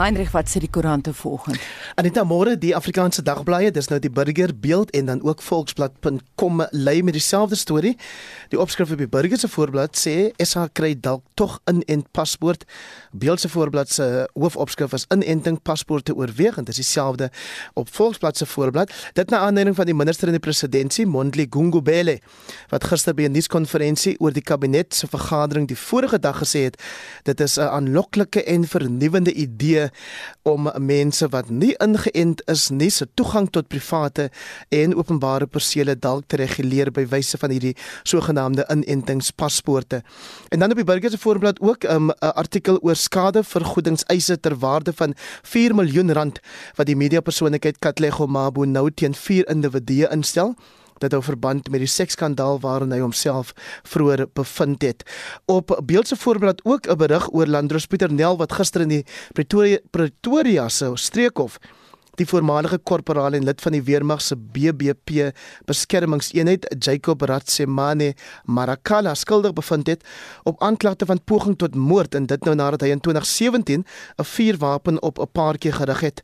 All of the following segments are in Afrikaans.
Heinrich, wat sê die koerante vanoggend? Anita môre die Afrikaanse dagblaaie, dis nou die Burger Beeld en dan ook Volksblad.com lê met dieselfde storie. Die opskrif op die Burger se voorblad sê SA kry dalk tog inent paspoort. Beeld se voorblad se hoofopskrif is inenting paspoorte oorweeg en dis dieselfde op Volksblad se voorblad. Dit na aanleiding van die minister in die presidentskap, Mondli Gungubele, wat gister by 'n nuuskonferensie oor die kabinet se vergadering die vorige dag gesê het, dit is 'n aanloklike en vernuwendende idee om mense wat nie ingeënt is nie se toegang tot private en openbare persele dalk te reguleer by wyse van hierdie sogenaamde inentingspaspoorte. En dan op die burger se voorblad ook um, 'n um, artikel oor skadevergoedingseise ter waarde van 4 miljoen rand wat die mediapersoonlikheid Katlego Mabu nou teen vier individue instel dit hou verband met die seksskandaal waarin hy homself vroeër bevind het. Op beeldse voorblad ook 'n berig oor Landros Pieter Nel wat gister in die Pretoria Pretoria se streekhof die voormalige korporaal en lid van die weermag se BBP beskermingseenheid Jacob Ratsemane Marakala skuldig bevind het op aanklagte van poging tot moord en dit nou nadat hy in 2017 'n vuurwapen op 'n paartjie gerig het.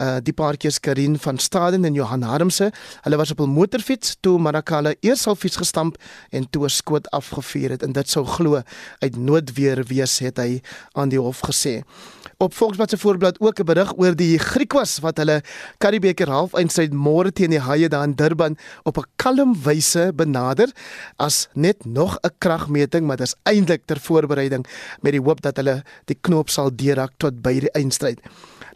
Uh die paartjies Karin van Staden en Johan Harmse, hulle was op 'n motorfiets toe Marakala eers sal fiets gestamp en toe 'n skoot afgevuur het en dit sou glo uit noodweer wees het hy aan die hof gesê. Op Volksblad se voorblad ook 'n berig oor die Griekwas wat hulle Karibeker halfeindstryd môre teen die Haie daar in Durban op 'n kalm wyse benader as net nog 'n kragmeting, maar dit is eintlik ter voorbereiding met die hoop dat hulle die knoop sal deurhak tot by die eindstryd.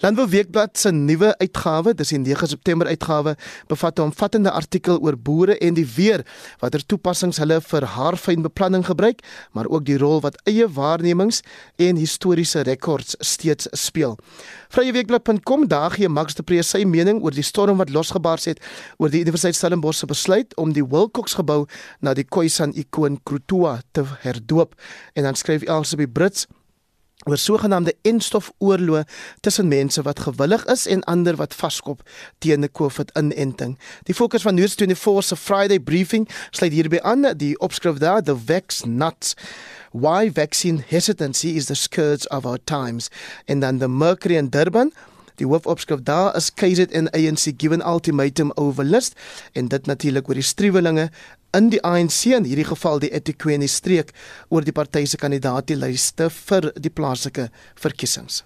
Landbou Weekblad se nuwe uitgawe, dis die 9 September uitgawe, bevat 'n omvattende artikel oor boere en die weer, watter toepassings hulle vir haarfyn beplanning gebruik, maar ook die rol wat eie waarnemings en historiese rekords steeds speel. Vryeweekblad.com daag gee Max de Pre sy mening oor die storm wat losgebars het oor die Universiteit Stellenbosch se besluit om die Wilcox gebou na die Khoisan ikoon Krutua te herdoop en dan skryf Elsie Brits oor sogenaamde enstofoorloë tussen mense wat gewillig is en ander wat vaskop teen 'n COVID-inenting. Die fokus van News24 se Friday briefing sluit hierby aan. Die opskrif daar the vex nuts. Why vaccine hesitancy is the scourge of our times. And then the mercury in Durban. Die hoofopskrif daar is KZN ANC given ultimatum over list. En dit natuurlik oor die struwelinge in die ANC in hierdie geval die eThekwini streek oor die party se kandidaatlyste vir die plaaslike verkiesings.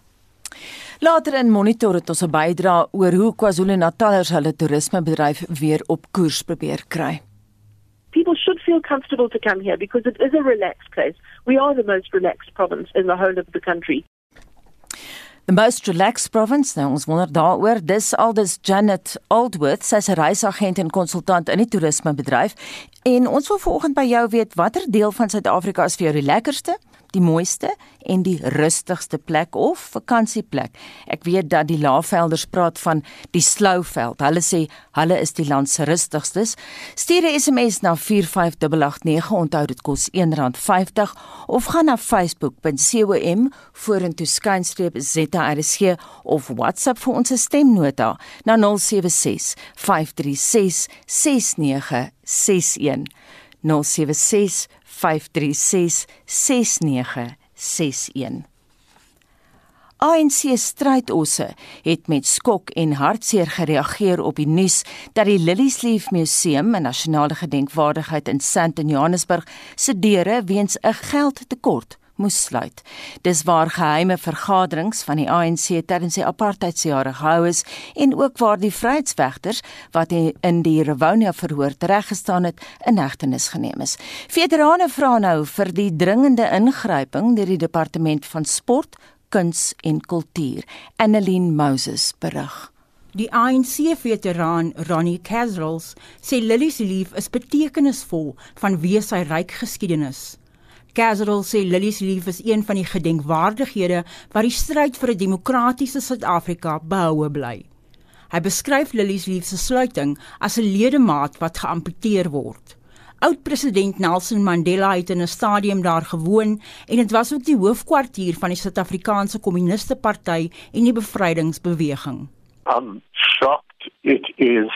Later in monitor het ons 'n bydra oor hoe KwaZulu-Natalers hulle toerismebedryf weer op koers probeer kry. People should feel comfortable to come here because it is a relaxed place. We are the most relaxed province in the whole of the country. The most relaxed province, nou ons wonder daaroor, dis aldus Janet Aldworth, sy's 'n reisagent en konsultant in die toerismebedryf en ons wil vanoggend by jou weet watter deel van Suid-Afrika is vir jou die lekkerste? Die mooiste en die rustigste plek of vakansieplek. Ek weet dat die Laagvelders praat van die Slouveld. Hulle sê hulle is die land se rustigstes. Stuur 'n SMS na 45889. Onthou dit kos R1.50 of gaan na facebook.com vorentoe skynstreep ZRSG of WhatsApp vir ons stemnota na 076 536 6961. 076 5366961. ANC strydosse het met skok en hartseer gereageer op die nuus dat die Liliesleaf Museum, 'n nasionale gedenkwaardigheid in Sandton, Johannesburg, se deure weens 'n geldtekort moes sluit. Dis waar geheime vergaderings van die ANC tydens die apartheidsjare gehou is en ook waar die vryheidsvegters wat in die Rivonia verhoor tereggestaan het, in hegtenis geneem is. Veterane vra nou vir die dringende ingryping deur die departement van sport, kuns en kultuur. Annelien Moses berig. Die ANC-veteraan Ronnie Casrals sê Lilies Leaf is betekenisvol vanweë sy ryk geskiedenis. Castle sê Lilies Leaf is een van die gedenkwaardighede wat die stryd vir 'n demokratiese Suid-Afrika behoue bly. Hy beskryf Lilies Leaf se sluiting as 'n ledemaat wat geamputeer word. Oud-president Nelson Mandela het in 'n stadium daar gewoon en dit was ook die hoofkwartier van die Suid-Afrikaanse Kommuniste Party en die Bevrydingsbeweging. I'm shocked. It is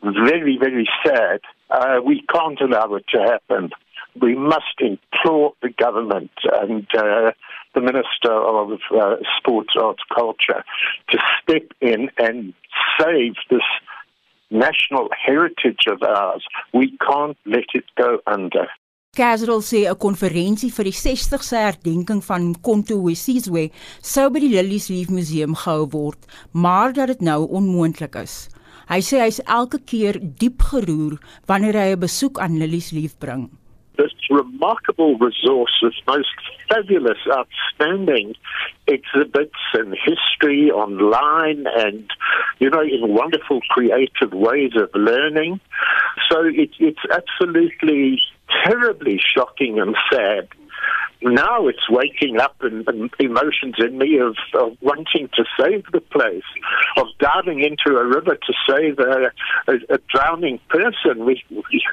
very very sad. Uh, we can't allow it to happen. We must implore the government and uh, the Minister of uh, Sports, Arts, Culture to step in and save this national heritage of ours. We can't let it go under. Casrol sê 'n konferensie vir die 60ste herdenking van Mkhonto weSizwe sou by die Lilies Leaf Museum gehou word, maar dat dit nou onmoontlik is. Hy sê hy's elke keer diep geroer wanneer hy 'n besoek aan Lilies Leaf bring. This remarkable resource, this most fabulous, outstanding exhibits and history online and, you know, in wonderful creative ways of learning. So it, it's absolutely terribly shocking and sad now it's waking up and, and emotions in me of, of, wanting to save the place, of diving into a river to save a, a, a drowning person. We,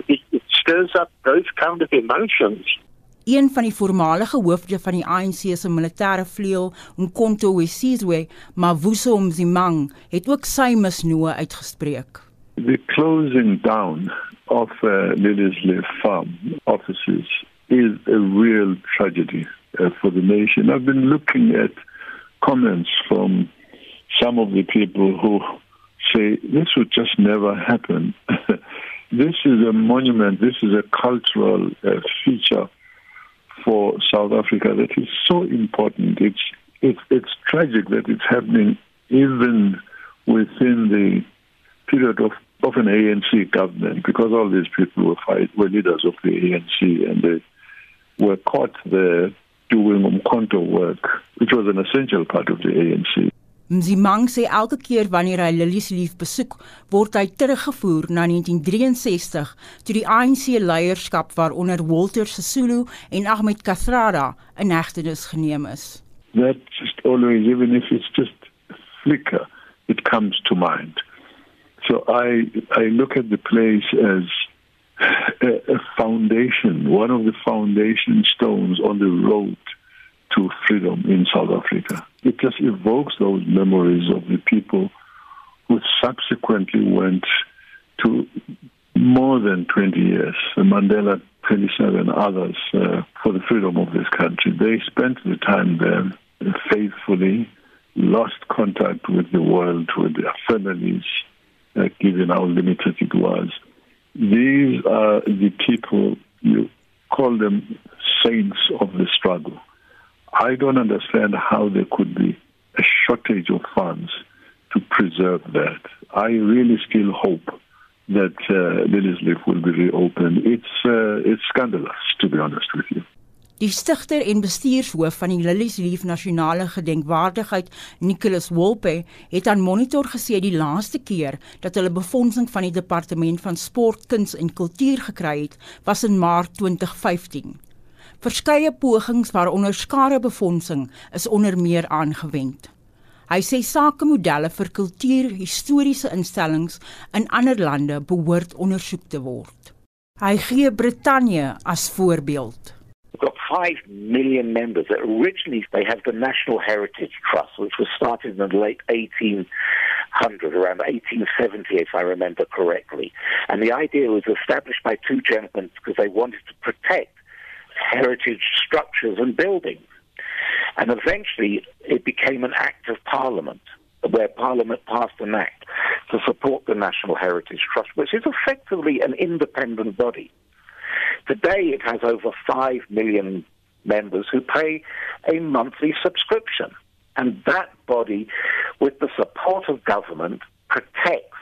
it, it stirs up those kind of emotions. Een van die voormalige hoofde van die ANC se militêre vleuel, Nkonto Wesizwe, Mavuso Mzimang, het ook sy misnoë uitgespreek. The closing down of uh, Leaf Farm offices is a real tragedy uh, for the nation. I've been looking at comments from some of the people who say this would just never happen. this is a monument, this is a cultural uh, feature for South Africa that is so important. It's, it's, it's tragic that it's happening even within the period of, of an ANC government because all these people were, fight, were leaders of the ANC and they were caught there doing umkhonto work, which was an essential part of the ANC. Mzimang sê elke keer wanneer hy Lilies Leaf besoek, word hy teruggevoer na 1963 toe die ANC leierskap waaronder Walter Sisulu en Ahmed Kathrada in hegtenis geneem is. That just always even if it's just flicker it comes to mind. So I I look at the place as a, a foundation, one of the foundation stones on the road to freedom in South Africa. It just evokes those memories of the people who subsequently went to more than 20 years, Mandela 27 others, uh, for the freedom of this country. They spent the time there faithfully, lost contact with the world, with their families, uh, given how limited it was. These are the people, you call them saints of the struggle. I don't understand how there could be a shortage of funds to preserve that. I really still hope that uh, Lilies Leaf will be reopened. It's, uh, it's scandalous, to be honest with you. Die stigter en bestuurshoof van die Lilies Leaf Nasionale Gedenkwaardigheid, Nicholas Wolpe, het aan Monitor gesê die laaste keer dat hulle befondsing van die Departement van Sport, Kuns en Kultuur gekry het, was in Maart 2015. Verskeie pogings waaronder skare befondsing is onder meer aangewend. Hy sê sakemodelle vir kultuurhistoriese instellings in ander lande behoort ondersoek te word. Hy gee Brittanje as voorbeeld. We've got five million members. Originally, they have the National Heritage Trust, which was started in the late 1800s, around 1870, if I remember correctly. And the idea was established by two gentlemen because they wanted to protect heritage structures and buildings. And eventually, it became an act of parliament where Parliament passed an act to support the National Heritage Trust, which is effectively an independent body. Today, it has over 5 million members who pay a monthly subscription. And that body, with the support of government, protects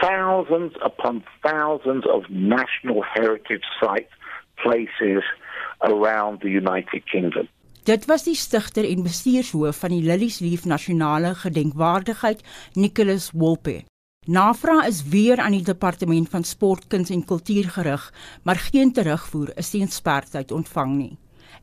thousands upon thousands of national heritage sites, places around the United Kingdom. Dit was die stigter en bestuurshoof van die Lilies Leaf Nasionale Gedenkwaardigheid, Nicholas Wolpe. Navraag is weer aan die departement van sport, kuns en kultuur gerig, maar geen terugvoer is teen spertyd ontvang nie.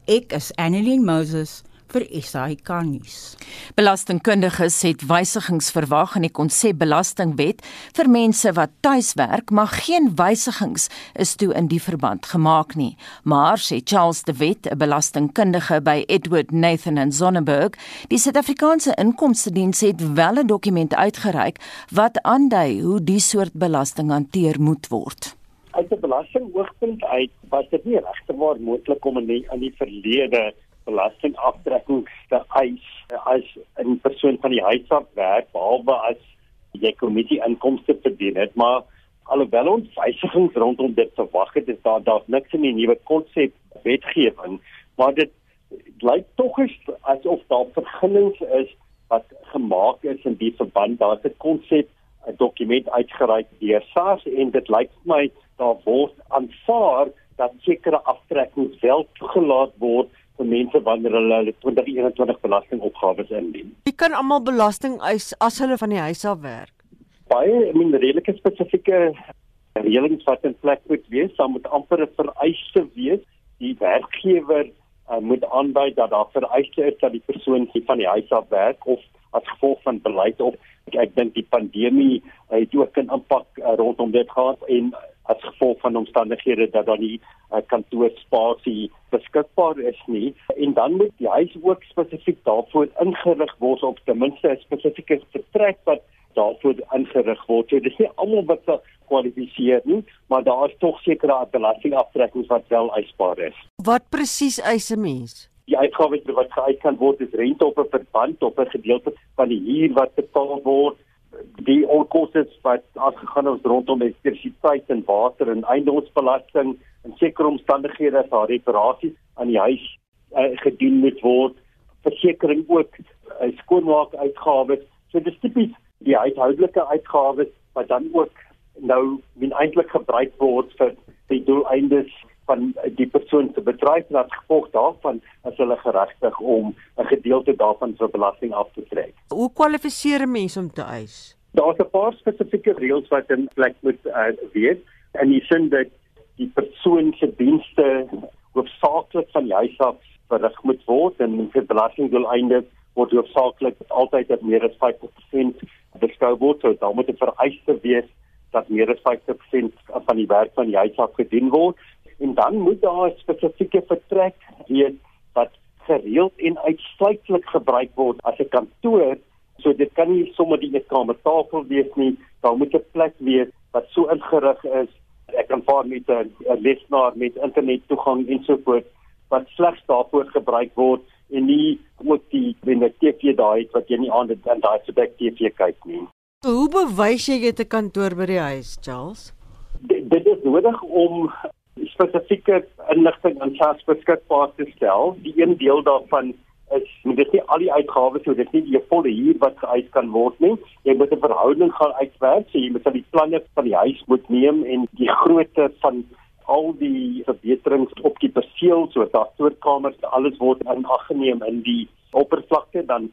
Ek is Annelien Moses vir SAK nuus. Belastingkundiges het wysigings verwag in die konsep belastingwet vir mense wat tuiswerk, maar geen wysigings is toe in die verband gemaak nie. Maar sê Charles de Wet, 'n belastingkundige by Edward Nathan and Zonneberg, die Suid-Afrikaanse Inkomste Diens het wel 'n dokument uitgereik wat aandui hoe die soort belasting hanteer moet word. Uit 'n belastingoogpunt uit was dit nie regtig moontlik om in die, in die verlede belastingaftrekkings te eis as 'n persoon van die huis af werk behalwe as jy kommissie inkomste verdien het. Maar alhoewel ons wysigings rondom dit verwag het is daar daar's niks in die nuwe konsep wetgewing maar dit lyk tog asof daar vergunnings is wat gemaak is in die verband. Daar's 'n konsep 'n dokument uitgereik deur SARS en dit lyk vir my daar word aanvaar dat sekere aftrekkings wel toegelaat word vir mense wanneer hulle 2021 belastingopgawes indien. Wie kan almal belasting eis as hulle van die huis af werk? Baie, ek meen redelike spesifieke reëlings wat in plek moet wees, dan moet amper 'n vereiste wees die werkgewer uh, moet aanwy dat daar vereiste is dat die persoon van die huis af werk of as gevolg van beleid op ek, ek dink die pandemie uh, het ook 'n impak uh, rondom dit gehad en as gevolg van omstandighede dat daar nie 'n uh, kantoorspasie beskikbaar is nie en dan moet die huis ook spesifiek daarvoor ingerig word op ten minste 'n spesifieke vertrek wat daarvoor ingerig word. So dis nie almal wat kwalifiseer nie, maar daar is tog sekere belastingaftrekkings wat wel eisbaar is. Wat presies eis 'n mens? Die uitgawes wat geuit kan word is rente op 'n verband op 'n gedeelte van die huur wat betaal word, die onkoste wat aangegaan het rondom elektrisiteit en water en eiendomsbelasting en sekere omstandighede as daar reparasies aan die huis uh, gedoen moet word, versekerings ook, uh, skoonmaak uitgawes. So dis tipies die huishoudelike uitgawes wat dan ook nou min eintlik gebruik word vir die doeleindes van die persoon se bedryf en as gevolg daarvan is hulle geregtig om 'n gedeelte daarvan vir belasting af te trek. Hoe kwalifiseer 'n mens om te eis? Daar's 'n paar spesifieke reëls wat in plek moet uh, wees en die sin dat die persoon se dienste hoofsaaklik van die huis af verrig moet word en vir belastingdoeleindes word hoofsaaklik altyd op meer as 50% beskou word. So daar moet 'n vereiste wees dat meer as 50% van die werk van die huis af gedoen word en dan moet daar 'n spesifieke vertrek wees wat gereeld en uitsluitlik gebruik word as 'n kantoor. So dit kan nie sommer die eetkamertafel wees nie. Daar moet 'n plek wees wat so ingerig is ek kan vaar met 'n lesenaar met internet toegang en so voort wat slegs daarvoor gebruik word en nie ook die TV daai wat jy nie aan dit dan daai se TV kyk nie. Hoe bewys jy jy het 'n kantoor by die huis, Charles? D dit is nodig om spesifieke inligting aan SARS beskikbaar te stel. Die een deel daarvan is moet dit nie al die uitgawes so dit nie die volle huur wat geëis kan word nie. Jy moet 'n verhouding gaan uitwerk, so jy moet al die planne van die huis moet neem en die grootte van al die verbeterings op die perseel, so daar stoorkamers, alles word in ag geneem in die oppervlakte dan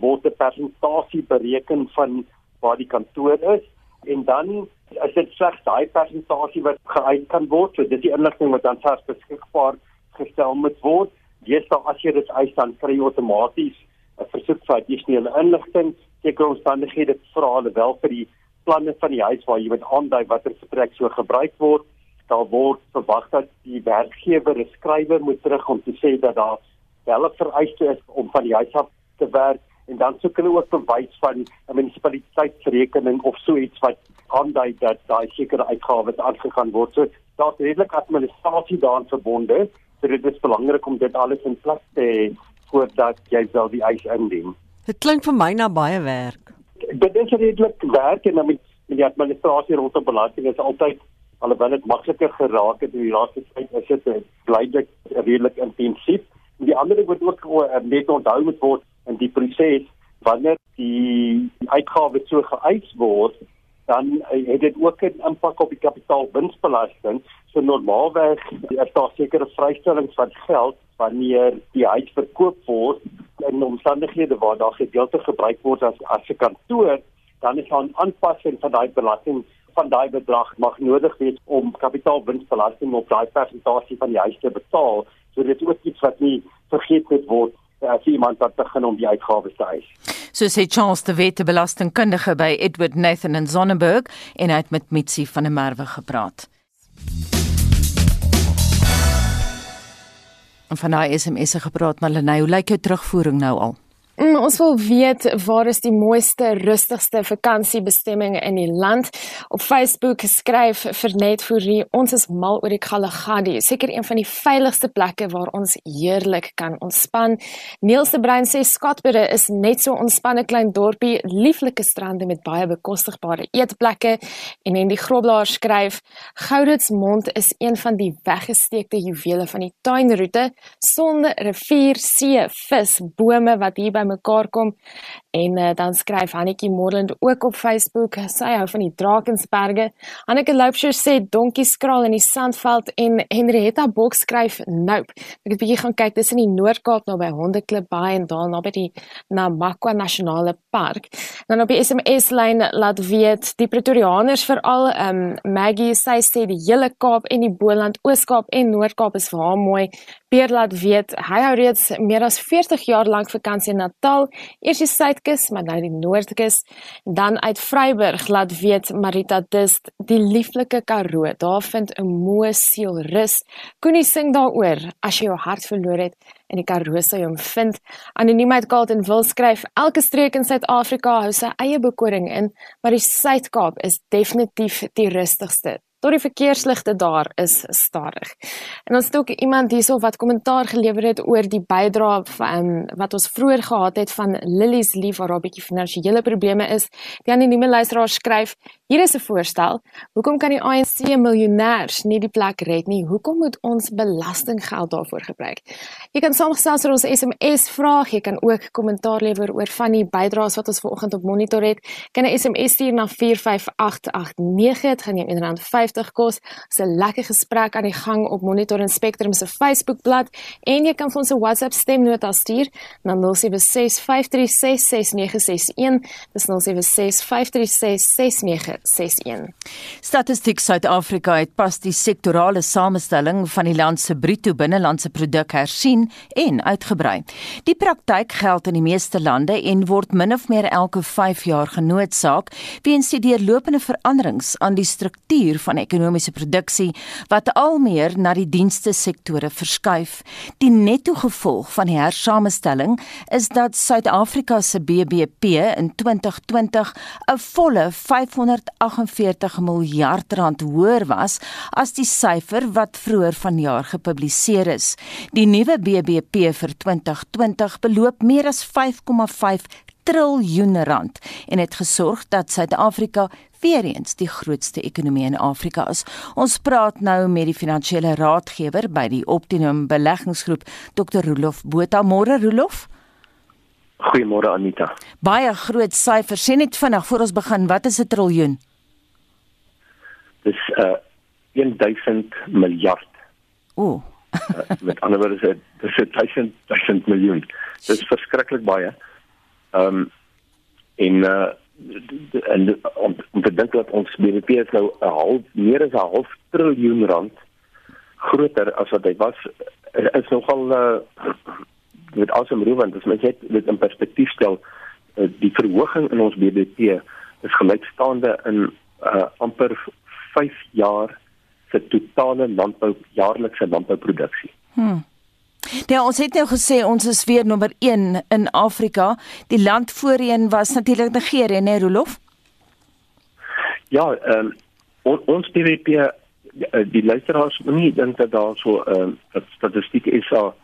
word 'n persentasie bereken van waar die kantoor is en dan is dit slegs daai persentasie wat geuit kan word. So dis die inligting wat dan selfs beskikbaar gestel moet word. Deesdae as jy dit eis dan kry jy outomaties 'n versoek vir addisionele inligting. Sekere omstandighede vra hulle wel vir die planne van die huis waar jy moet aandui watter vertrek so gebruik word. Daar word verwag dat die werkgewer 'n skrywer moet terug om te sê dat daar wel 'n vereiste is om van die huis af te werk en dan sou hulle ook bewys van 'n munisipaliteitsrekening of so iets wat aandui dat daai sekere uitgawes aangegaan word. So daar's redelik administrasie daaraan verbonde. So dit is belangrik om dit alles in plek te hê voordat jy wel die eis indien. Dit klink vir my na baie werk. Dit is redelik werk en dan met die administrasie rondom belasting is altyd alhoewel dit makliker geraak het in die laaste tyd is dit blydelik redelik intensief. Die ander ding wat ook uh, net onthou moet word in die proses wanneer die uitgawes so geëis word dan uh, het dit ook 'n impak op die kapitaalwinsbelasting. So normaalweg is daar sekere vrystellings van geld wanneer die huis verkoop word in omstandighede waar daar gedeelte gebruik word as as 'n kantoor, dan is daar 'n aanpassing van daai belasting van daai bedrag mag nodig wees om kapitaalwinsbelasting op daai persentasie van die huis te betaal. So dit is ook iets wat nie vergeet moet word as iemand wat begin om die uitgawes te eis. So sê Charles de Wet, belastingkundige by Edward Nathan in Sonneberg en het met Mitsi van der Merwe gepraat. En van daai SMS se gepraat maar Lenay, hoe lyk jou terugvoering nou al? Mm, ons wil weet waar is die mooiste, rustigste vakansiebestemminge in die land. Op Facebook skryf Vernet Fourie, ons is mal oor die Kalahari, seker een van die veiligste plekke waar ons heerlik kan ontspan. Niels de Bruin sê Skatbere is net so ontspanne klein dorpie, lieflike strande met baie bekostigbare eetplekke en en die Groblaar skryf Gouritsmond is een van die weggesteekte juwele van die tuinroete, son, rivier, see, vis, bome wat hier by mekaar kom en uh, dan skryf Hannetjie Morland ook op Facebook sy hou van die Drakensberge. Hanneke Loupsher sê donkie skraal in die sandveld en Henrietta Bok skryf nope. Ek het bietjie gaan kyk in die Noord-Kaap naby Hondeklip Baai en daar naby die Namakwa Nasionale Park. Dan op die SMS lyn laat weet die Pretoriaaners veral um, Maggie sy sê die hele Kaap en die Boland, Oos-Kaap en Noord-Kaap is vir haar mooi. Pierre laat weet hy hou reeds meer as 40 jaar lank vakansie in Natal, eers die Suidkus, maar nou die Noordkus. Dan uit Vryburg laat weet Marita Dist die lieflike Karoo. Daar vind 'n moe siel rus. Koenie sing daaroor as jy jou hart verloor het in die Karoo jy hom vind. Anoniemheid Carlton wil skryf elke streek in Suid-Afrika hou sy eie bekoring in, maar die Suid-Kaap is definitief die rustigste tot die verkeersligte daar is stadig. En ons het ook iemand hierso wat kommentaar gelewer het oor die bydrae van wat ons vroeër gehad het van Lilies lief waar 'n bietjie finansiële probleme is. Die anonieme luisteraar skryf: "Hier is 'n voorstel. Hoekom kan die ANC miljonêers nie die plek red nie? Hoekom moet ons belastinggeld daarvoor gebruik?" Jy kan saamgesels oor ons SMS vraag. Jy kan ook kommentaar lewer oor van die bydraes wat ons vanoggend op monitor het. Kan 'n SMS stuur na 45889. Dit gaan jou R1.50 R50 kos. Dis 'n lekker gesprek aan die gang op Monitor en Spectrum se Facebookblad en jy kan vir ons 'n WhatsApp stemnota stuur na 0765366961. Dis 0765366961. Statistiek Suid-Afrika het pas die sektorale samestelling van die land se bruto binnelandse produk hersien en uitgebrei. Die praktyk geld in die meeste lande en word min of meer elke 5 jaar genootsaak weens die deurlopende veranderings aan die struktuur van ekonomiese produksie wat al meer na die dienste sektore verskuif. Die netto gevolg van die hersamestelling is dat Suid-Afrika se BBP in 2020 'n volle 548 miljard rand hoër was as die syfer wat vroeër vanjaar gepubliseer is. Die nuwe BBP vir 2020 beloop meer as 5,5 triljoen rand en het gesorg dat Suid-Afrika weer eens die grootste ekonomie in Afrika is. Ons praat nou met die finansiële raadgewer by die Optimum Beleggingsgroep, Dr. Rolof Botha. Môre Rolof. Goeiemôre Anita. Baie groot syfers. Sê net vinnig voor ons begin, wat is 'n triljoen? Dis uh 1000 miljard. Ooh. uh, met ander woorde, dis 1000 1000 miljoen. Dis verskriklik baie. Ehm um, en uh en om, om te dink dat ons BBP nou 'n half meer as 'n half triljoen rand groter as wat hy was is nogal uh met awesome want as mens dit in perspektief stel uh, die verhoging in ons BBP is gelykstaande in uh amper 5 jaar se totale landbou jaarlikse landbouproduksie. Hmm. Ja, ons het nou gesê ons is weer nommer 1 in Afrika. Die land voorheen was natuurlik Nigerië, né, Rolof? Ja, ehm um, on, ons BBP eh, die luisteraars moenie dink dat daar so 'n ehm, uh, statistiek is al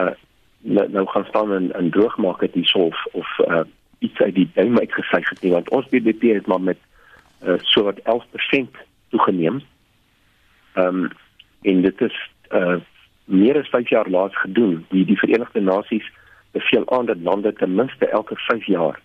uh nou gaan staan en en droog maak dit hier of of uh iets uit die duim uitgesuig het nie want ons BBP het maar met uh so wat 11% toegeneem. Ehm um, en dit is uh meer as 5 jaar laas gedoen. Die die Verenigde Nasies beveel aan dat lande ten minste elke 5 jaar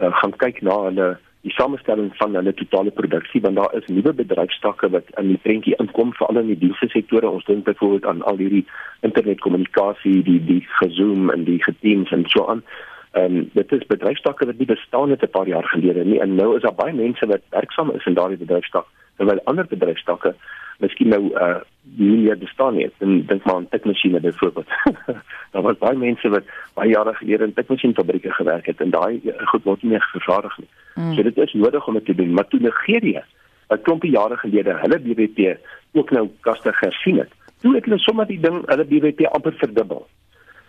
uh, gaan kyk na hulle die samestelling van hulle totale produksie want daar is nuwe bedryfstakke wat in die prentjie inkom veral in die dienste sektore. Ons dink byvoorbeeld aan al hierdie internetkommunikasie, die die gezoom en die geteams en so aan. En um, dit is bedryfstakke wat nie bestaan het 'n paar jaar gelede nie en nou is daar baie mense wat werksaam is in daardie bedryfstak terwyl ander bedryfstakke miskien nou uh nie meer bestaan nie. En dink maar aan tikmasjiene byvoorbeeld. daar was baie mense wat baie jare gelede in tikmasjienfabrieke gewerk het en daai uh, goed word nie meer vervaardig nie. Mm. So dit is nodig om dit te doen, maar toe Nigerië 'n klompie jare gelede hulle BBP ook nou kaste gesien het. Toe het hulle sommer die ding hulle BBP amper verdubbel.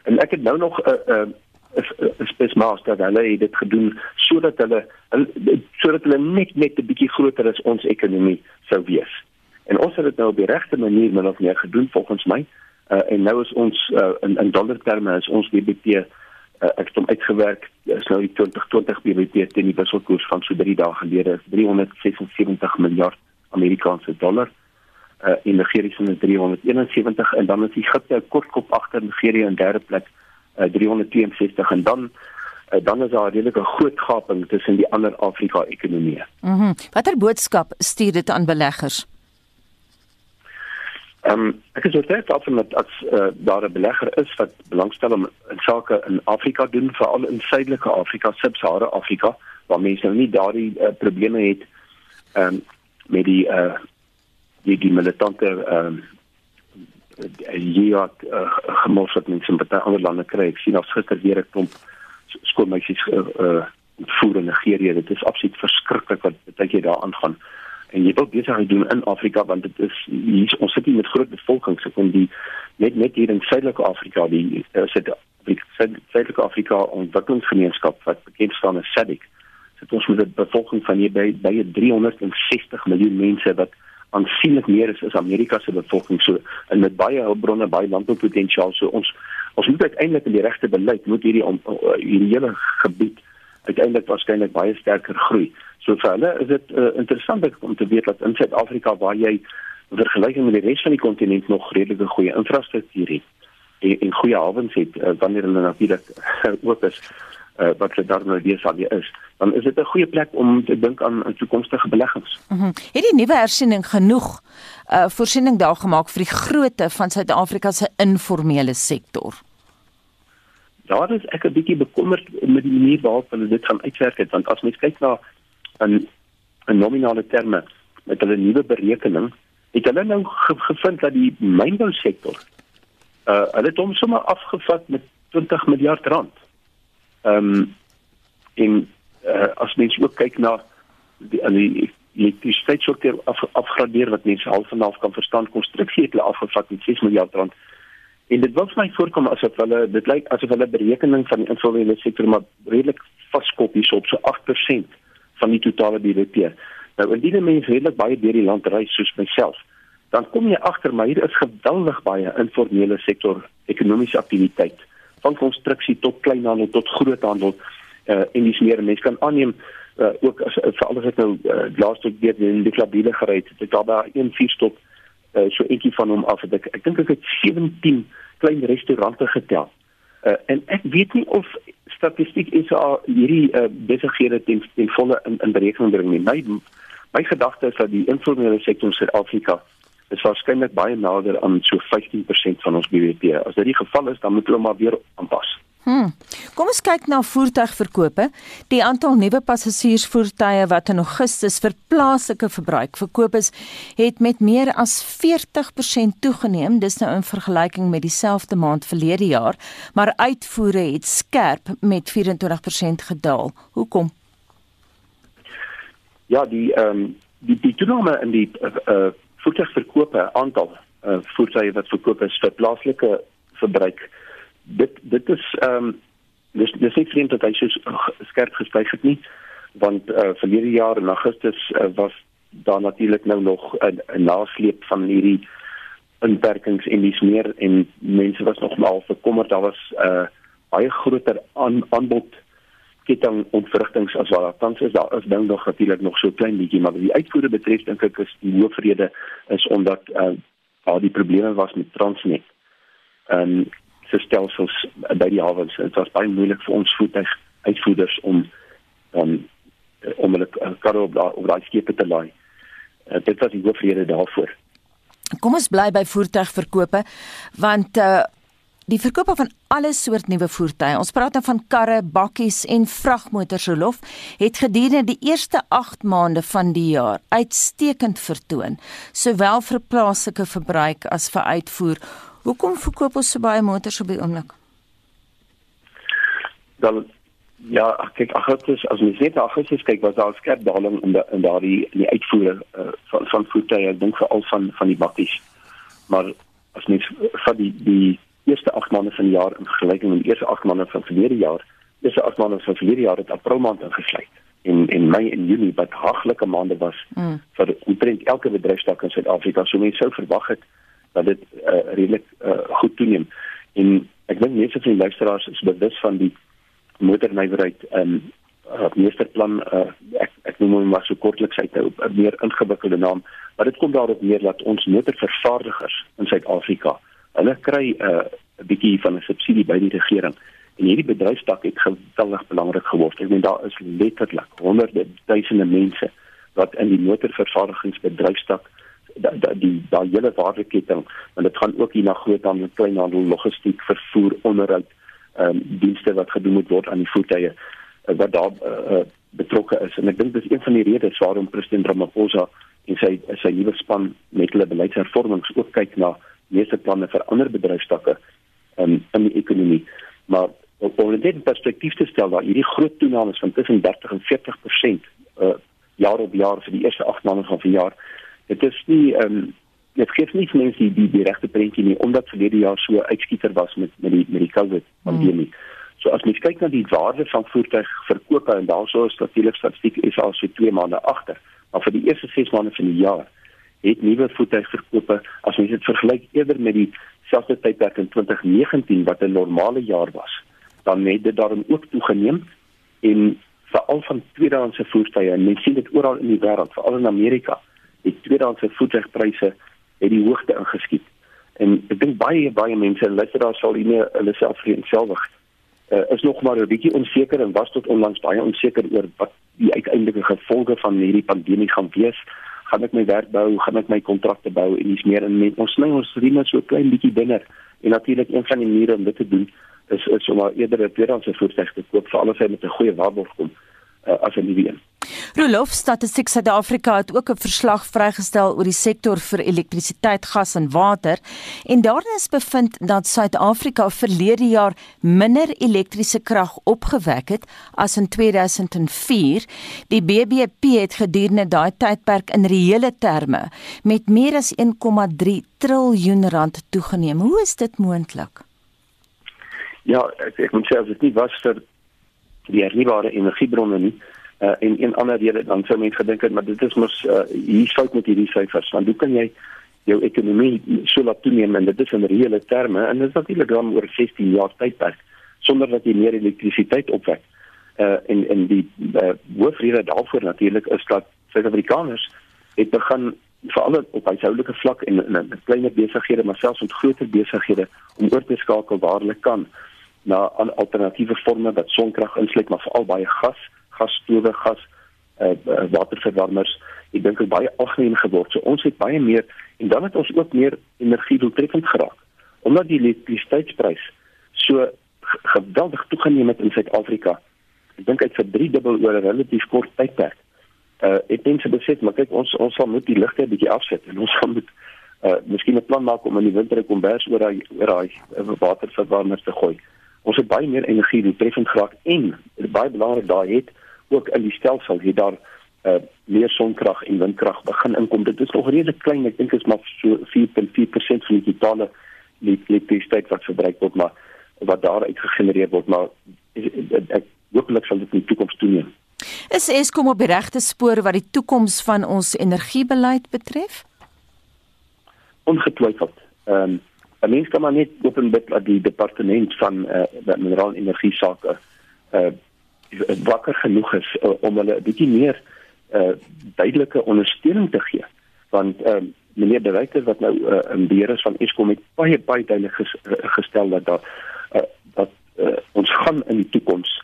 En ek het nou nog 'n uh, 'n uh, is is besmaak dat hulle dit gedoen sodat hulle sodat hulle net net 'n bietjie groter as ons ekonomie sou wees. En ons het dit nou op die regte manier min of meer gedoen volgens my. Uh, en nou is ons uh, in in dollar terme is ons BBP uh, ek het hom uitgewerk is nou die 2020 BBP teen die wisselkoers van so 3 dae gelede is 376 miljard Amerikaanse dollar. Uh, in Nigeria is dit 371 en dan is Egipte kortkop agter Nigeria in derde plek uh, 362 en dan uh, dan is daar 'n redelike groot gaping tussen die ander Afrika ekonomieë. Mhm. Mm Watter boodskap stuur dit aan beleggers? Ehm um, ek is oortuig af dat as uh, daar 'n belegger is wat belangstel om in sake in Afrika doen, veral in suidelike Afrika, Sub-Sahara Afrika, waar mense nou nie daardie uh, probleme het ehm um, met die uh die, die militante ehm um, hier uh, gemors wat mense in baie ander lande kry. Ek sien ons gister weer 'n klomp skoolmeisies uh, uh voer in Nigerië. Dit is absoluut verskriklik wat baie jy daar aangaan en jy wil besigheid doen in Afrika want dit is hier ons sit hier met groot bevolking so kon die net net hier in Suidelike Afrika die uh, sit Suidelike Afrika ontwikkelingsgemeenskap wat bekend staan as SADC sit ons met 'n bevolking van hier by by 360 miljoen mense wat aansienlik meer is as Amerika se bevolking. So en met baie hulpbronne baie landboupotensiaal so ons ons moet uiteindelik in die regte beleid moet hierdie om, hierdie hele gebied uiteindelik waarskynlik baie sterker groei. So vir hulle is dit uh, interessant om te weet dat in Suid-Afrika waar jy in vergelyking met die res van die kontinent nog redelike goeie infrastruktuur het en, en goeie hawens het uh, wanneer hulle natuurlik oop is uh, wat vir daar nou weer sal is, dan is dit 'n goeie plek om te dink aan toekomstige beleggings. Mm -hmm. Het die nuwe hersiening genoeg uh, voorsiening daar gemaak vir die grootte van Suid-Afrika se informele sektor? Daar is ek 'n bietjie bekommerd met die manier waarop hulle dit gaan uitwerk het want as mens kyk na 'n 'n nominale terme met hulle nuwe berekening het hulle nou ge gevind dat die mynbou sektor uh hulle het hom sommer afgevat met 20 miljard rand. Ehm um, en uh, as mens ook kyk na die die elektrisiteitssektor af, afgradeer wat mense half en half kan verstaan konstruksie het hulle afgevat met 6 miljard rand. En dit wil vir my voorkom asof hulle dit lyk asof hulle berekening van die informele sektor maar redelik vaskop hierso op so 8% van die totale BBP. Nou indien mense redelik baie deur die land reis soos myself, dan kom jy agter maar hier is geweldig baie informele sektor ekonomiese aktiwiteit van konstruksie tot kleinhandel tot groothandel uh, en dis meer mense kan aanneem uh, ook as vir alles het nou uh, laaste week in die klabiele gery het daar daar een vier stop uh, so eentjie van hom af het ek ek dink ek het 17 klein restaurante getel. Uh, en ek weet nie of statistiek is hierdie uh, besighede ten, ten volle in, in berekening bring nie. My my gedagte is dat die informele sektor in Suid-Afrika is waarskynlik baie nader aan so 15% van ons BBP. As dit die geval is, dan moet hulle maar weer aanpas. Hmm. Kom ons kyk na voertuigverkope. Die aantal nuwe passasiersvoertuie wat in Augustus vir plaaslike verbruik verkoop is, het met meer as 40% toegeneem, dis nou in vergelyking met dieselfde maand verlede jaar, maar uitvoere het skerp met 24% gedaal. Hoekom? Ja, die ehm um, die die toename in die uh, uh voertuigverkope aantal uh voertuie wat verkoop is vir plaaslike verbruik dit dit is ehm um, dis dis nie vreemd dat hy so skerp gestyg het nie want uh, verlede jaar in Augustus uh, was daar natuurlik nou nog 'n nasleep van hierdie inperkings en dis meer en mense was nog mal verkommerd daar was 'n uh, baie groter aan, aanbod ketting ontwrigtings as wat daar tans is daar is nou nog natuurlik nog so klein bietjie maar die uitvoere betref dink ek is die hoofrede is omdat uh, daar die probleme was met Transnet. Ehm um, se stelsels by die hawens. Dit was baie moeilik vir ons voertuig uitvoerders om dan um, om hulle karre op daai op daai skepe te laai. Uh, dit was die hoofrede daarvoor. Kom ons bly by voertuigverkope want uh die verkope van alle soort nuwe voertuie. Ons praat nou van karre, bakkies en vragmotors rolof het gedurende die eerste 8 maande van die jaar uitstekend vertoon, sowel vir plaaslike verbruik as vir uitvoer. Hoekom verkoop ons so baie motors op die oomblik? Dan ja, kyk Augustus as mens net Augustus kyk was daar 'n skerp daling in die, in daardie in die uitvoere uh, van van voertuie, ek dink veral van van die bakkies. Maar as mens van die die eerste 8 maande van die jaar in vergelyking met die eerste 8 maande van verlede jaar. Dis 'n 8 maande van verlede jaar het April maand ingesluit en en Mei en Junie wat haglike maande was mm. vir omtrent elke bedryfstak in Suid-Afrika. So mense sou verwag het dat dit uh, redelik uh, goed toeneem. En ek dink meeste van die luisteraars is bewus van die motornywerheid um uh, meesterplan uh, ek ek noem hom maar so kortliks uit 'n meer ingewikkelde naam, maar dit kom daarop neer dat ons motorvervaardigers in Suid-Afrika, hulle kry 'n uh, bietjie van 'n subsidie by die regering. En hierdie bedryfstak het geweldig belangrik geword. Ek meen daar is letterlik honderde duisende mense wat in die motorvervaardigingsbedryfstak dat da, die daai hele waardeketting en dit gaan ook hier na groothandel, kleinhandel, logistiek, vervoer, onderhoud, ehm um, dienste wat gedoen moet word aan die voertuie uh, wat daar uh, betrokke is. En ek dink dis een van die redes waarom president Ramaphosa en sy sy nuwe span met hulle beleidshervormings ook kyk na meeste planne vir ander bedryfstakke um, in die ekonomie. Maar om dit in perspektief te stel dat hierdie groot toename van tussen 30 en 40% uh, jaar op jaar vir die eerste 8 maande van die jaar dit is nie um, dit gee nie mense die die, die regte prentjie nie omdat verlede jaar so uitskieter was met met die met die COVID pandemie hmm. So as mens kyk na die waarde van voertuigverkope en daarso is natuurlik statistiek is al so 2 maande agter. Maar vir die eerste 6 maande van die jaar het nuwe voertuigverkope as mens dit vergelyk eerder met die selfde tydperk in 2019 wat 'n normale jaar was, dan het dit daarom ook toegeneem en veral van tweedehandse voertuie en mens sien dit oral in die wêreld, veral in Amerika, die tweedehandse voertuigpryse het die hoogte ingeskiet. En ek dink baie baie mense luister daar sal nie hulle self vereenselwig uh, is nog maar 'n bietjie onseker en was tot onlangs baie onseker oor wat die uiteindelike gevolge van hierdie pandemie gaan wees. Gaan ek my werk bou, gaan ek my kontrakte bou en dis meer en meer. Ons sny ons rime so klein bietjie binne. En natuurlik een van die maniere om dit te doen is is om maar eerder 'n tweedehandse te koop vir alles hy met 'n goeie waarborg kom uh, as 'n nuwe een. Rolof Statistiek Suid-Afrika het ook 'n verslag vrygestel oor die sektor vir elektrisiteit, gas en water en daarin is bevind dat Suid-Afrika verlede jaar minder elektriese krag opgewek het as in 2004. Die BBP het gedurende daai tydperk in reële terme met meer as 1,3 triljoen rand toegeneem. Hoe is dit moontlik? Ja, ek, ek moet sê as dit nie was vir die hernubare energiebronne nie, uh, en een ander rede dan sou mense gedink het maar dit is mos uh, hier fout met hierdie syfers want hoe kan jy jou ekonomie so laat toeneem en dit is in reële terme en dit is natuurlik dan oor 16 jaar tydperk sonder dat jy meer elektrisiteit opwek. Uh, en en die uh, hoofrede daarvoor natuurlik is dat Suid-Afrikaners het begin veral op huishoudelike vlak en in 'n kleiner besighede maar selfs met groter besighede om oor te skakel waar hulle kan na alternatiewe forme wat sonkrag insluit maar veral baie gas gasstowe, gas uh, waterverwarmers. Ek dink dit baie algemeen geword. So ons het baie meer en dan het ons ook meer energie doeltreffend geraak. Omdat die elektrisiteitsprys so geweldig toegeneem het in Suid-Afrika. Ek dink uit vir 3 dubbel oor 'n relatief kort tydperk. Uh ek dink se besef, maar kyk ons ons sal moet die ligte 'n bietjie afsit en ons gaan moet uh miskien 'n plan maak om in die winter 'n kombers oor daai oor daai waterverwarmers te gooi. Ons het baie meer energie doeltreffend geraak en baie belangrik daai het ook in die stelsel hier daar uh meer sonkrag en windkrag begin inkom. Dit is nog redelik klein. Ek dink dit is maar so 4.4% van die totale elektrisiteit wat verbruik word, maar wat daar uit gegenereer word, maar ek hopelik sal dit in die toekoms toeneem. Is Eskom op die regte spoor wat die toekoms van ons energiebeleid betref? Ongetwyfeld. Ehm um, 'n mens kan maar net openbid dat die departement van uh, mineraal en energie sake uh wakker genoeg is uh, om hulle 'n bietjie meer uh duidelike ondersteuning te gee. Want uh meneer De Wyker wat nou uh, in beheer is van Eskom het baie baie duidelik ges, uh, gestel dat daar uh, dat uh, ons gaan in die toekoms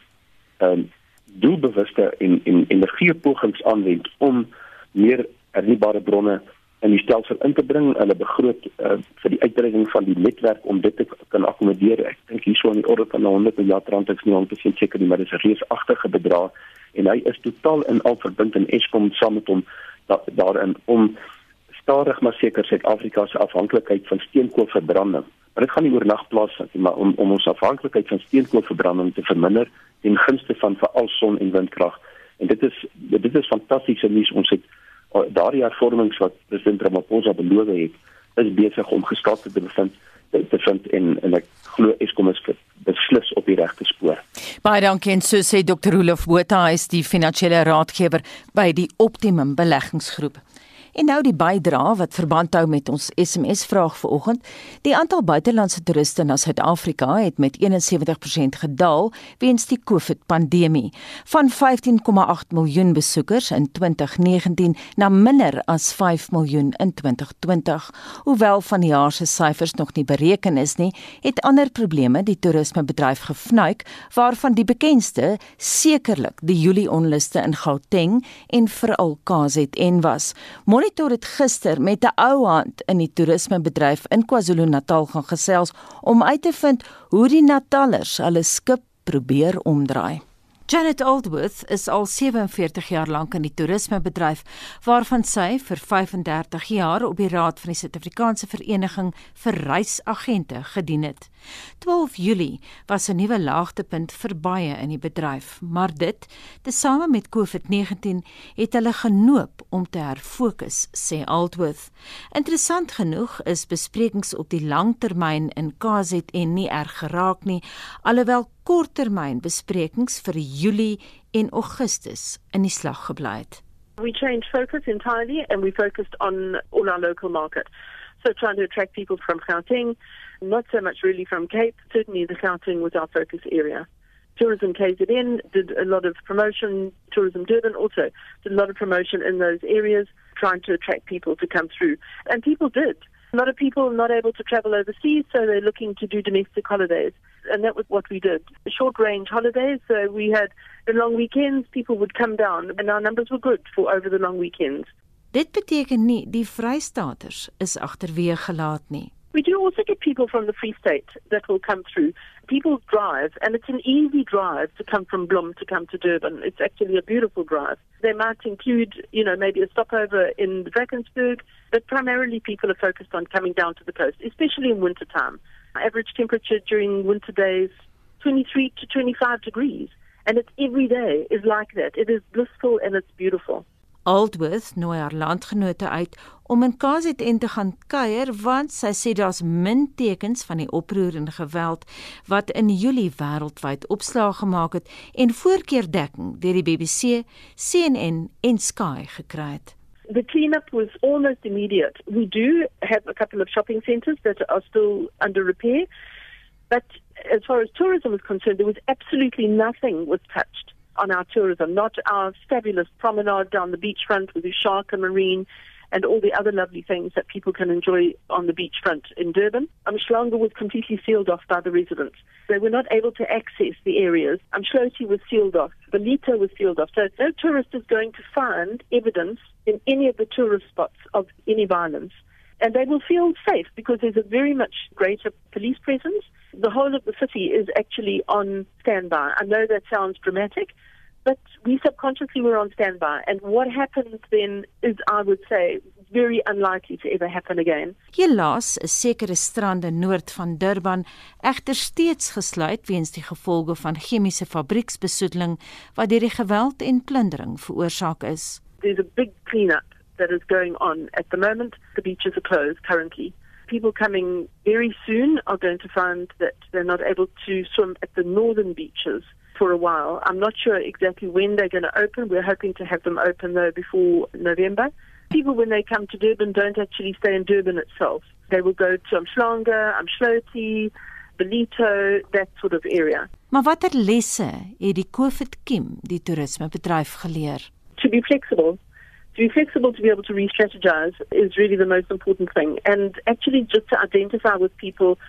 um doelbewuste en en energiepogings aanwend om meer hernubare bronne in die stelsel in te bring. Hulle begroot uh, vir die uitbreiding van die netwerk om dit te kan akkommodeer. Ek dink hierso in die orde van 100 miljard rand ek is nie 100% seker nie, maar dit is 'n reusagtige bedrag en hy is totaal in al verbind in Eskom saam met hom da, daarin om stadig maar seker Suid-Afrika se afhanklikheid van steenkoolverbranding. Dit gaan nie oornag plaasvind nie, maar om om ons afhanklikheid van steenkoolverbranding te verminder ten gunste van veral son en windkrag. En dit is dit is fantastiese nuus ons het daardie hervormings wat president Ramaphosa beloof het is besig om gestart te bevind te vind en en ek glo Eskom is beslis op die regte spoor. Baie dankie en so sê Dr. Rolof Botha, hy is die finansiële raadgewer by die Optimum Beleggingsgroep. En nou die bydrae wat verband hou met ons SMS vraag vanoggend. Die aantal buitelandse toeriste na Suid-Afrika het met 71% gedaal weens die COVID-pandemie, van 15,8 miljoen besoekers in 2019 na minder as 5 miljoen in 2020. Hoewel van die jaar se syfers nog nie bereken is nie, het ander probleme die toerismebedryf gefnuik, waarvan die bekendste sekerlik die Julie onluste in Gauteng en veral KZN was. Molly Monitor het gister met 'n ou hand in die toerismebedryf in KwaZulu-Natal gaan gesels om uit te vind hoe die Natallers hulle skip probeer omdraai. Janet Oldworth is al 47 jaar lank in die toerismebedryf waarvan sy vir 35 jaar op die raad van die Suid-Afrikaanse Vereniging vir Reisagente gedien het. 12 Julie was 'n nuwe laagtepunt vir baie in die bedryf, maar dit, tesame met COVID-19, het hulle genoop om te herfokus, sê Oldworth. Interessant genoeg is besprekings op die langtermyn in KZN nie erg geraak nie, alhoewel korttermynbesprekings vir Julie en Augustus in die slag gebly het. We changed focus entirely and we focused on all our local market. So trying to attract people from Gauteng, not so much really from Cape. Certainly the Gauteng was our focus area. Tourism KZN did a lot of promotion, Tourism Durban also did a lot of promotion in those areas, trying to attract people to come through. And people did. A lot of people not able to travel overseas, so they're looking to do domestic holidays. And that was what we did. Short range holidays, so we had the long weekends, people would come down, and our numbers were good for over the long weekends. Dit beteken nie die Vrystaaters is agterweë gelaat nie. We do also get people from the Free State that will come through. People drive, and it's an easy drive to come from Blom to come to Durban. It's actually a beautiful drive. They might include, you know, maybe a stopover in the Drakensberg, but primarily people are focused on coming down to the coast, especially in winter time. Average temperature during winter days, 23 to 25 degrees. And it's every day is like that. It is blissful and it's beautiful. Aldworth nooi haar landgenote uit om in KZN te gaan kuier want sy sê daar's min tekens van die oproer en geweld wat in Julie wêreldwyd opslaa gemaak het en voorkeurdekking deur die BBC, CNN en Sky gekry het. The cleanup was almost immediate. We do have a couple of shopping centres that are still under repair, but as far as tourism is concerned, there was absolutely nothing was touched. On our tourism, not our fabulous promenade down the beachfront with and marine and all the other lovely things that people can enjoy on the beachfront in Durban. Umhlanga was completely sealed off by the residents. They were not able to access the areas. Umshloti was sealed off. Belito was sealed off. So no tourist is going to find evidence in any of the tourist spots of any violence. And they will feel safe because there's a very much greater police presence. The whole of the city is actually on standby. I know that sounds dramatic, but we subconsciously were on standby. And what happened then is, I would say, very unlikely to ever happen again. Helaas is sekere strande noord van Durban egter steeds gesluit weens die gevolge van chemiese fabrieksbesoedeling wat deur die geweld en plundering veroorsaak is. There's a big cleanup that is going on at the moment. The beaches are closed currently. People coming very soon are going to find that they're not able to swim at the northern beaches for a while. I'm not sure exactly when they're going to open. We're hoping to have them open though before November. People, when they come to Durban, don't actually stay in Durban itself. They will go to Umhlanga, Umshloti, Belito, that sort of area. Maar watter lesse het die COVID-kiem die toerismebedryf geleer? To be flexible. To be flexible to be able to re-strategize is really the most important thing. And actually just to identify with people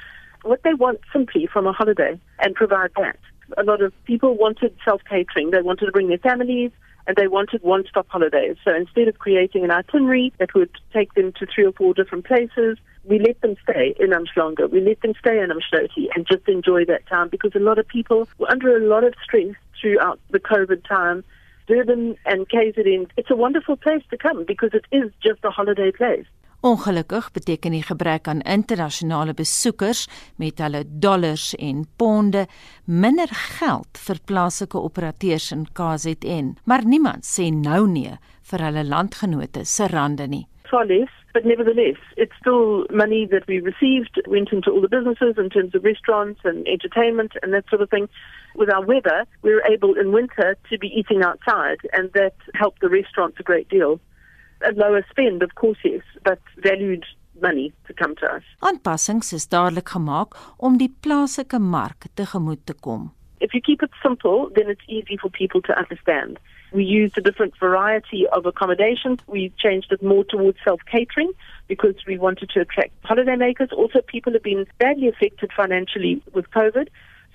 what they want simply from a holiday and provide that. a lot of people wanted self catering. They wanted to bring their families and they wanted one stop holidays. So instead of creating an itinerary that would take them to three or four different places, we let them stay in Umhlanga. We let them stay in Umshloti and just enjoy that time because a lot of people were under a lot of stress throughout the COVID time. Durban and KZN, it's a wonderful place to come because it is just a holiday place. Ongelukkig beteken die gebrek aan internasionale besoekers met hulle dollars en ponde minder geld vir plaaslike operateurs in KZN, maar niemand sê nou nee vir hulle landgenote se rande nie. Far less, but nevertheless, it's still money that we received, went into all the businesses in terms of restaurants and entertainment and that sort of thing. With our weather, we were able in winter to be eating outside, and that helped the restaurants a great deal. A lower spend, of course, yes, but valued money to come to us. Aanpassings is dadelik gemaak om die plaaslike mark tegemoet te kom. If you keep it simple, then it's easy for people to understand. We used a different variety of accommodations. We changed it more towards self catering because we wanted to attract holidaymakers. Also, people have been badly affected financially with COVID.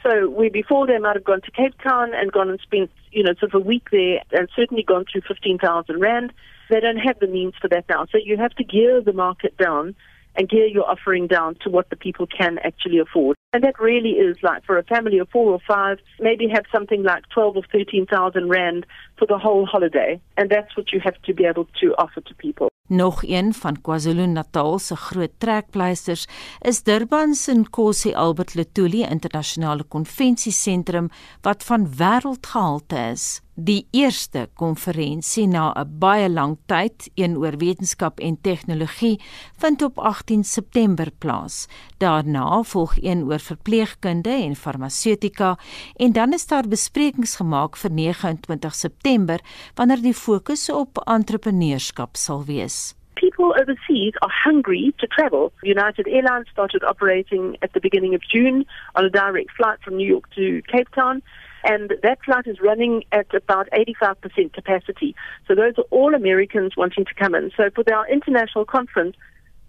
So, we before they might have gone to Cape Town and gone and spent, you know, sort of a week there and certainly gone through 15,000 Rand. They don't have the means for that now. So, you have to gear the market down and gear your offering down to what the people can actually afford. And that really is like for a family of four or five, maybe have something like 12 or 13,000 Rand for the whole holiday. And that's what you have to be able to offer to people. Nog een van KwaZulu-Natal se groot trekpleisters is Durban se Nkosi Albert Lutuli Internasionale Konvensiesentrum wat van wêreldgehalte is. Die eerste konferensie na 'n baie lang tyd een oor wetenskap en tegnologie vind op 18 September plaas. Daarna volg een oor verpleegkunde en farmaseutika en dan is daar besprekings gemaak vir 29 September wanneer die fokus op entrepreneurskap sal wees. People overseas are hungry to travel. United Airlines started operating at the beginning of June on a direct flight from New York to Cape Town. And that flight is running at about 85% capacity. So those are all Americans wanting to come in. So for our international conference,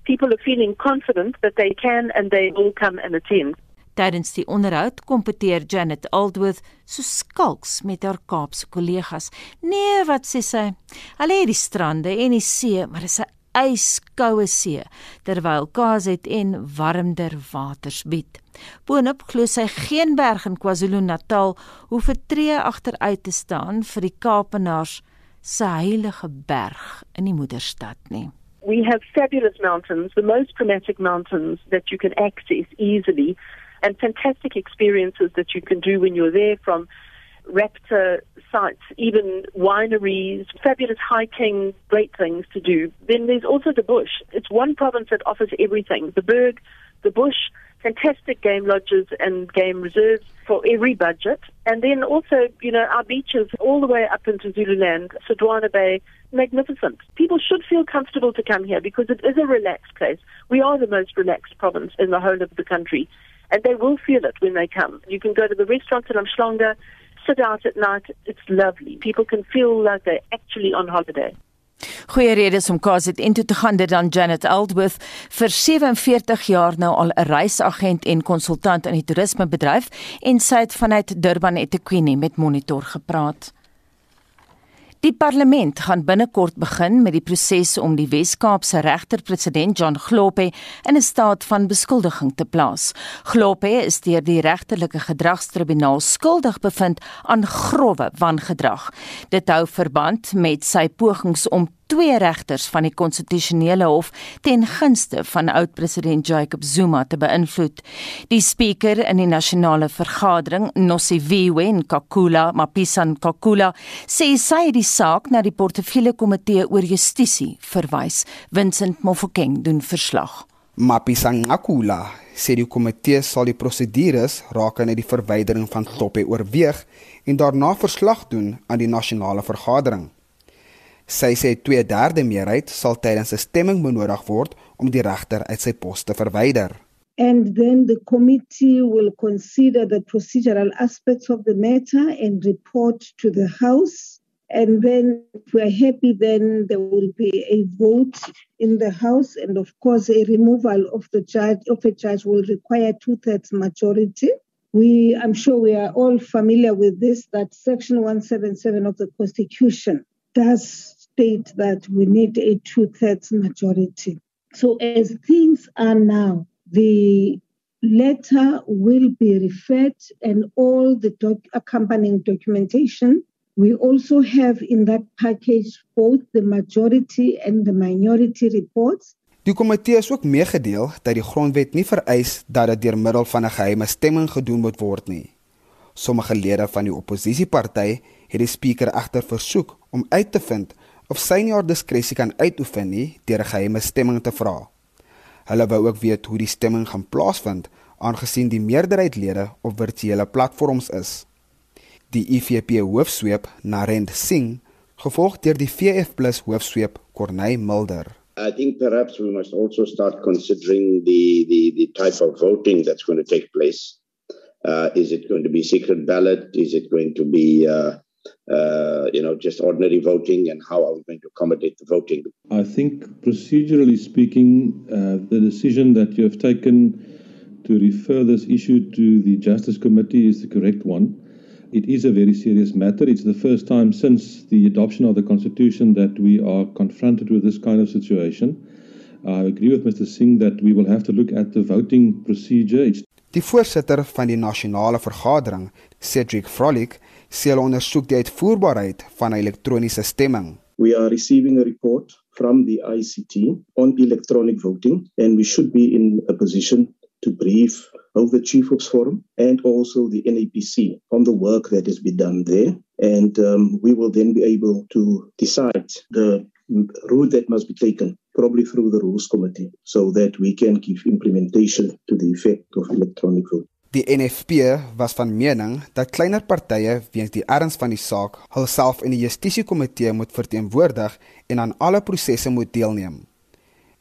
people are feeling confident that they can and they will come and attend. Tydens die onderhoud kompeteer Janet Aldworth so skalks met haar Kaapse kollegas. Nee, wat sê sy? Hulle het die strande en die see, maar dis 'n yskoue see terwyl KZN warmer waters bied. Boonop glo sy geen berg in KwaZulu-Natal hoef 'n tree agteruit te staan vir die Kaapenaars se heilige berg in die moederstad nie. We have fabulous mountains, the most dramatic mountains that you can access easily and fantastic experiences that you can do when you're there from raptor sites, even wineries, fabulous hiking, great things to do. Then there's also the bush. It's one province that offers everything. The berg, the bush, fantastic game lodges and game reserves for every budget. And then also, you know, our beaches all the way up into Zululand, Sodwana Bay, magnificent. People should feel comfortable to come here because it is a relaxed place. We are the most relaxed province in the whole of the country. And they will feel it when they come. You can go to the restaurants in Amshlonga, sit out at night. It's lovely. People can feel like they're actually on holiday. Goeie redes om KZN toe te gaan dit dan Janet Aldworth vir 47 jaar nou al 'n reisagent en konsultant in die toerismebedryf en sy het vanuit Durban eThekwini met Monitor gepraat. Die parlement gaan binnekort begin met die proses om die Wes-Kaapse regter-president John Globe in 'n staat van beskuldiging te plaas. Globe is deur die regterlike gedragstribunaal skuldig bevind aan grouwe wangedrag. Dit hou verband met sy pogings om twee regters van die konstitusionele hof ten gunste van oud-president Jacob Zuma te beïnvloed. Die spreker in die nasionale vergadering, Nosiviwe Nkakula Mapisan Nkakula, sê sy het die saak na die portefeulje komitee oor justisie verwys. Vincent Mofokeng doen verslag. Mapisan Nkakula sê die komitee sal die prosedures rakende die verwydering van Toppe oorweeg en daarna verslag doen aan die nasionale vergadering. Sy sê 2/3 meerderheid sal tydens 'n stemming benodig word om die regter uit sy pos te verwyder. And then the committee will consider the procedural aspects of the matter and report to the House. And then, if we're happy, then there will be a vote in the House. And of course, a removal of the judge of a judge will require two thirds majority. We, I'm sure we are all familiar with this, that Section 177 of the Constitution does state that we need a two thirds majority. So, as things are now, the letter will be referred and all the doc- accompanying documentation. We also have in that package both the majority and the minority reports. Die komitee is ook meegedeel dat die grondwet nie vereis dat dit deur middel van 'n geheime stemming gedoen moet word nie. Sommige lede van die oppositieparty het die spreker egter versoek om uit te vind of sy nie haar diskresie kan uitoefen nie deur 'n geheime stemming te vra. Hulle wou ook weet hoe die stemming gaan plaasvind aangesien die meerderheid lede op virtuele platforms is. Die IFP hoofsweep Narend Singh, gevolg deur die VF+ hoofsweep Corneille Mulder. I think perhaps we must also start considering the, the, the type of voting that's going to take place. Uh, is it going to be secret ballot? Is it going to be, uh, uh, you know, just ordinary voting? And how are we going to accommodate the voting? I think, procedurally speaking, uh, the decision that you have taken to refer this issue to the Justice Committee is the correct one. It is a very serious matter. It's the first time since the adoption of the Constitution that we are confronted with this kind of situation. I agree with Mr. Singh that we will have to look at the voting procedure. It's Die voorsitter van die nasionale vergadering, Cedric Frolik, sê hulle ondersoek die uitvoerbaarheid van 'n elektroniese stemming. We are receiving a report from the ICT on electronic voting and we should be in a position to brief both the Chief of Forum and also the NAPC on the work that has been done there. And um, we will then be able to decide the route that must be taken, probably through the Rules Committee, so that we can give implementation to the effect of electronic vote. Die NFP was van mening dat kleiner partye weens die erns van die saak hulself in die Justisiekomitee moet verteenwoordig en aan alle prosesse moet deelneem.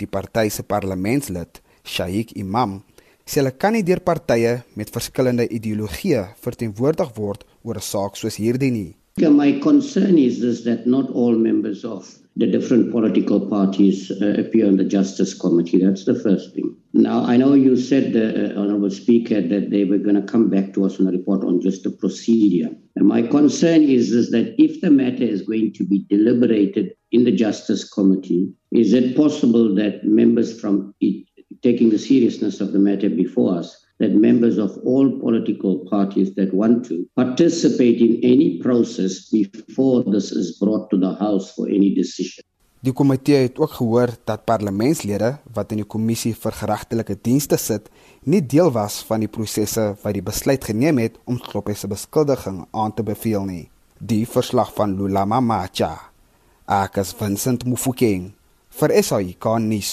Die party se parlementslid, Shaik Imam, sê hulle kan nie deur partye met verskillende ideologieë verteenwoordig word oor 'n saak soos hierdie nie. My concern is this that not all members of the different political parties uh, appear on the Justice Committee. That's the first thing. Now, I know you said, uh, Honorable Speaker, that they were going to come back to us on a report on just the procedure. And my concern is, is that if the matter is going to be deliberated in the Justice Committee, is it possible that members from it, taking the seriousness of the matter before us, that members of all political parties that want to participate in any process before this is brought to the House for any decision. Die komitee het ook gehoor dat parlementslede wat in die kommissie vir geregtelike dienste sit, nie deel was van die prosesse wat die besluit geneem het om Kloppe se beskuldiging aan te beveel nie. Die verslag van Lulama Macha. Akas Vincent Mufokeng vir SAIK nuus.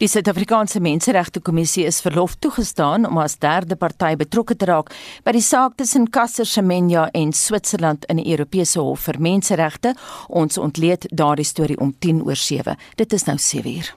Die Suid-Afrikaanse Menseregte Kommissie is verlof toegestaan om as derde party betrokke te raak by die saak tussen Caster Semenya en Switserland in die Europese Hof vir Menseregte. Ons ontleed daardie storie om 10 oor 7. Dit is nou 7 uur.